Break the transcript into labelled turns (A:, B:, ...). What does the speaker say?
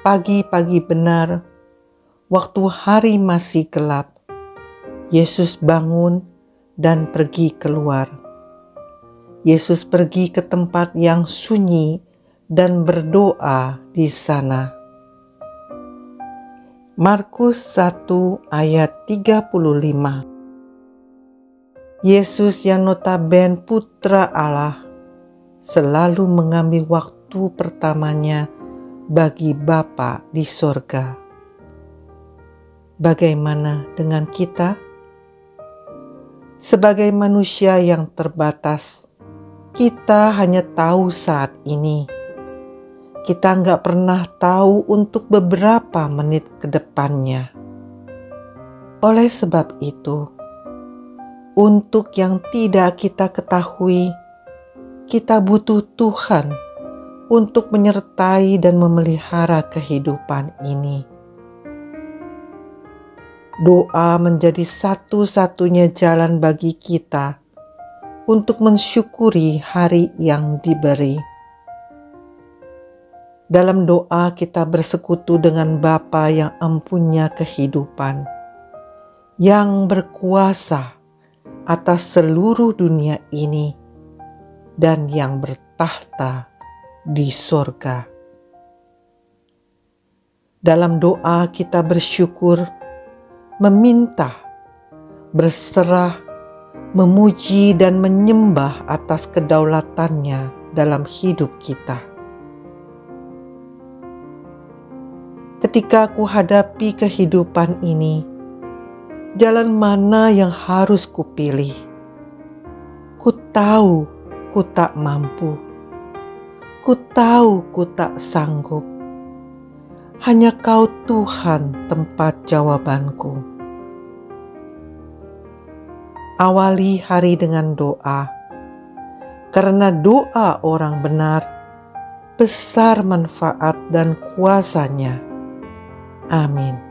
A: Pagi-pagi benar, waktu hari masih gelap, Yesus bangun dan pergi keluar. Yesus pergi ke tempat yang sunyi dan berdoa di sana. Markus 1 ayat 35 Yesus yang notaben putra Allah selalu mengambil waktu pertamanya bagi Bapa di sorga. Bagaimana dengan kita? Sebagai manusia yang terbatas, kita hanya tahu saat ini. Kita nggak pernah tahu untuk beberapa menit ke depannya. Oleh sebab itu, untuk yang tidak kita ketahui, kita butuh Tuhan untuk menyertai dan memelihara kehidupan ini. Doa menjadi satu-satunya jalan bagi kita untuk mensyukuri hari yang diberi. Dalam doa kita bersekutu dengan Bapa yang empunya kehidupan, yang berkuasa atas seluruh dunia ini dan yang bertahta di sorga. Dalam doa kita bersyukur meminta, berserah, memuji, dan menyembah atas kedaulatannya dalam hidup kita. Ketika aku hadapi kehidupan ini, jalan mana yang harus kupilih? Ku tahu ku tak mampu. Ku tahu ku tak sanggup. Hanya Kau Tuhan tempat jawabanku. Awali hari dengan doa, karena doa orang benar besar manfaat dan kuasanya. Amin.